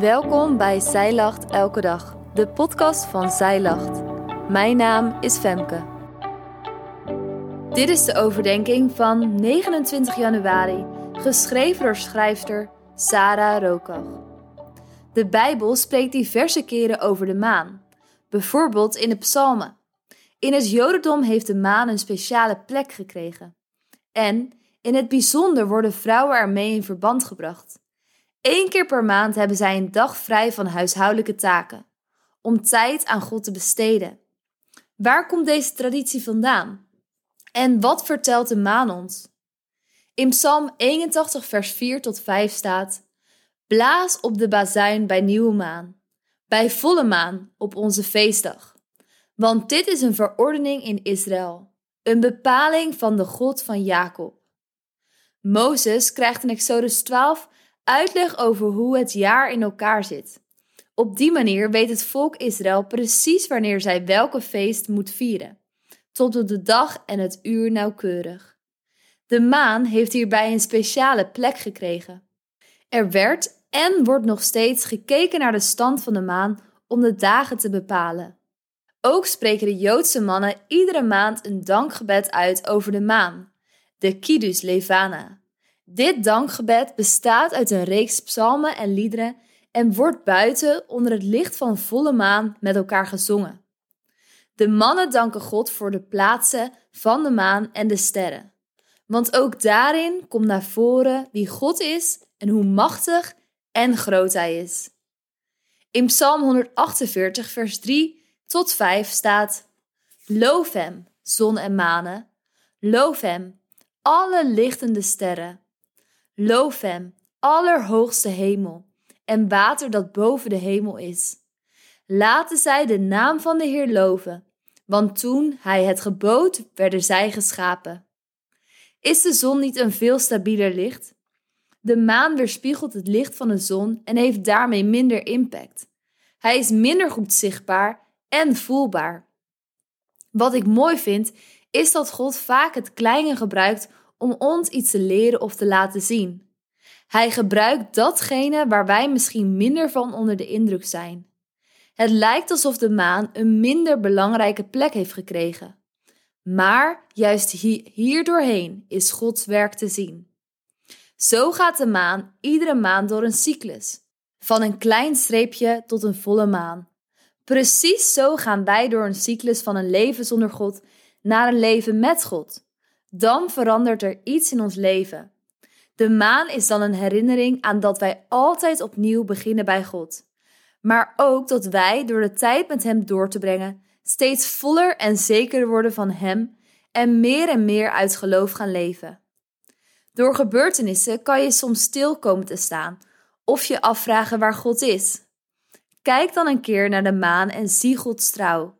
Welkom bij Zij Lacht Elke Dag, de podcast van Zij Lacht. Mijn naam is Femke. Dit is de overdenking van 29 januari, geschreven door schrijfster Sarah Rokach. De Bijbel spreekt diverse keren over de maan, bijvoorbeeld in de psalmen. In het Jodendom heeft de maan een speciale plek gekregen. En in het bijzonder worden vrouwen ermee in verband gebracht. Eén keer per maand hebben zij een dag vrij van huishoudelijke taken, om tijd aan God te besteden. Waar komt deze traditie vandaan? En wat vertelt de maan ons? In Psalm 81, vers 4 tot 5 staat: Blaas op de bazuin bij nieuwe maan, bij volle maan op onze feestdag. Want dit is een verordening in Israël, een bepaling van de God van Jacob. Mozes krijgt in Exodus 12 uitleg over hoe het jaar in elkaar zit. Op die manier weet het volk Israël precies wanneer zij welke feest moet vieren, tot op de dag en het uur nauwkeurig. De maan heeft hierbij een speciale plek gekregen. Er werd en wordt nog steeds gekeken naar de stand van de maan om de dagen te bepalen. Ook spreken de Joodse mannen iedere maand een dankgebed uit over de maan, de Kiddush Levana. Dit dankgebed bestaat uit een reeks psalmen en liederen en wordt buiten onder het licht van volle maan met elkaar gezongen. De mannen danken God voor de plaatsen van de maan en de sterren. Want ook daarin komt naar voren wie God is en hoe machtig en groot Hij is. In Psalm 148, vers 3 tot 5 staat: Loof Hem, zon en manen. Loof Hem, alle lichtende sterren. Loof Hem, allerhoogste hemel, en water dat boven de hemel is. Laten zij de naam van de Heer loven, want toen Hij het gebood, werden zij geschapen. Is de zon niet een veel stabieler licht? De maan weerspiegelt het licht van de zon en heeft daarmee minder impact. Hij is minder goed zichtbaar en voelbaar. Wat ik mooi vind, is dat God vaak het kleine gebruikt om ons iets te leren of te laten zien. Hij gebruikt datgene waar wij misschien minder van onder de indruk zijn. Het lijkt alsof de maan een minder belangrijke plek heeft gekregen. Maar juist hier doorheen is Gods werk te zien. Zo gaat de maan iedere maand door een cyclus, van een klein streepje tot een volle maan. Precies zo gaan wij door een cyclus van een leven zonder God naar een leven met God dan verandert er iets in ons leven. De maan is dan een herinnering aan dat wij altijd opnieuw beginnen bij God. Maar ook dat wij door de tijd met Hem door te brengen steeds voller en zekerder worden van Hem en meer en meer uit geloof gaan leven. Door gebeurtenissen kan je soms stil komen te staan of je afvragen waar God is. Kijk dan een keer naar de maan en zie Gods trouw.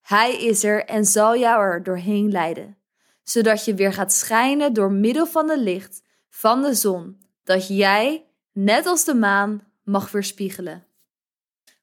Hij is er en zal jou er doorheen leiden zodat je weer gaat schijnen door middel van het licht van de zon, dat jij, net als de maan, mag weerspiegelen.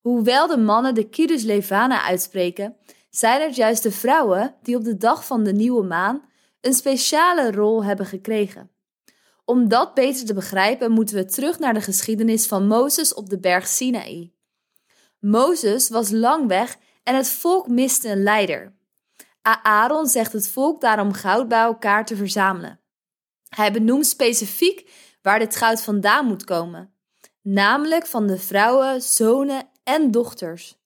Hoewel de mannen de Kidus Levana uitspreken, zijn het juist de vrouwen die op de dag van de nieuwe maan een speciale rol hebben gekregen. Om dat beter te begrijpen, moeten we terug naar de geschiedenis van Mozes op de berg Sinaï. Mozes was lang weg en het volk miste een leider. Aaron zegt het volk daarom goud bij elkaar te verzamelen. Hij benoemt specifiek waar dit goud vandaan moet komen, namelijk van de vrouwen, zonen en dochters.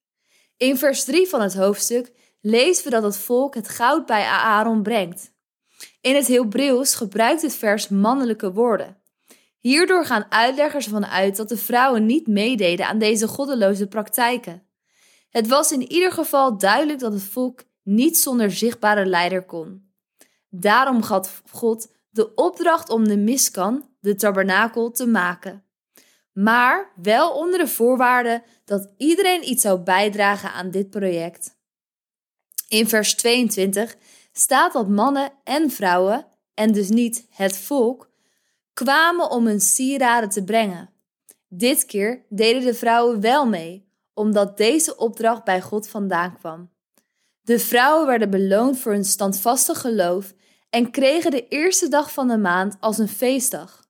In vers 3 van het hoofdstuk lezen we dat het volk het goud bij Aaron brengt. In het Hebreeuws gebruikt het vers mannelijke woorden. Hierdoor gaan uitleggers ervan uit dat de vrouwen niet meededen aan deze goddeloze praktijken. Het was in ieder geval duidelijk dat het volk niet zonder zichtbare leider kon. Daarom gaf God de opdracht om de miskan, de tabernakel, te maken. Maar wel onder de voorwaarde dat iedereen iets zou bijdragen aan dit project. In vers 22 staat dat mannen en vrouwen, en dus niet het volk, kwamen om hun sieraden te brengen. Dit keer deden de vrouwen wel mee, omdat deze opdracht bij God vandaan kwam. De vrouwen werden beloond voor hun standvastig geloof en kregen de eerste dag van de maand als een feestdag.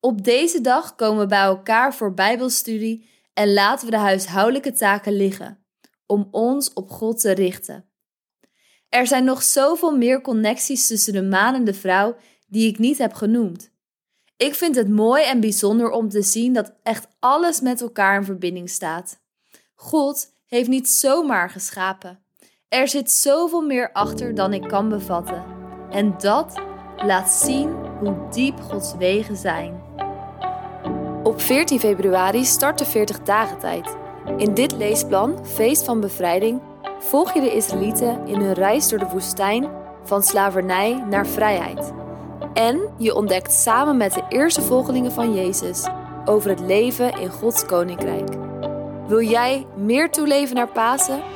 Op deze dag komen we bij elkaar voor Bijbelstudie En laten we de huishoudelijke taken liggen, om ons op God te richten. Er zijn nog zoveel meer connecties tussen de maan en de vrouw die ik niet heb genoemd. Ik vind het mooi en bijzonder om te zien dat echt alles met elkaar in verbinding staat. God heeft niet zomaar geschapen. Er zit zoveel meer achter dan ik kan bevatten. En dat laat zien hoe diep Gods wegen zijn. Op 14 februari start de 40 dagen tijd. In dit leesplan, Feest van Bevrijding, volg je de Israëlieten in hun reis door de woestijn van slavernij naar vrijheid. En je ontdekt samen met de eerste volgelingen van Jezus over het leven in Gods koninkrijk. Wil jij meer toeleven naar Pasen?